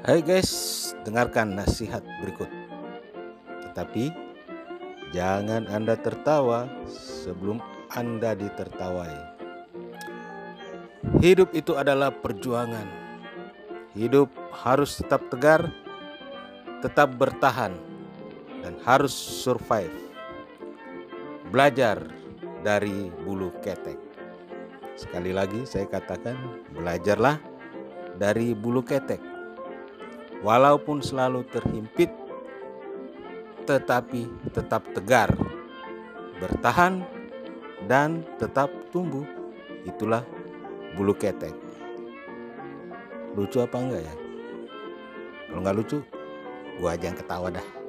Hai guys, dengarkan nasihat berikut. Tetapi jangan Anda tertawa sebelum Anda ditertawai. Hidup itu adalah perjuangan. Hidup harus tetap tegar, tetap bertahan, dan harus survive. Belajar dari bulu ketek. Sekali lagi saya katakan, belajarlah dari bulu ketek. Walaupun selalu terhimpit, tetapi tetap tegar, bertahan, dan tetap tumbuh. Itulah bulu ketek. Lucu apa enggak ya? Kalau nggak lucu, gua aja yang ketawa dah.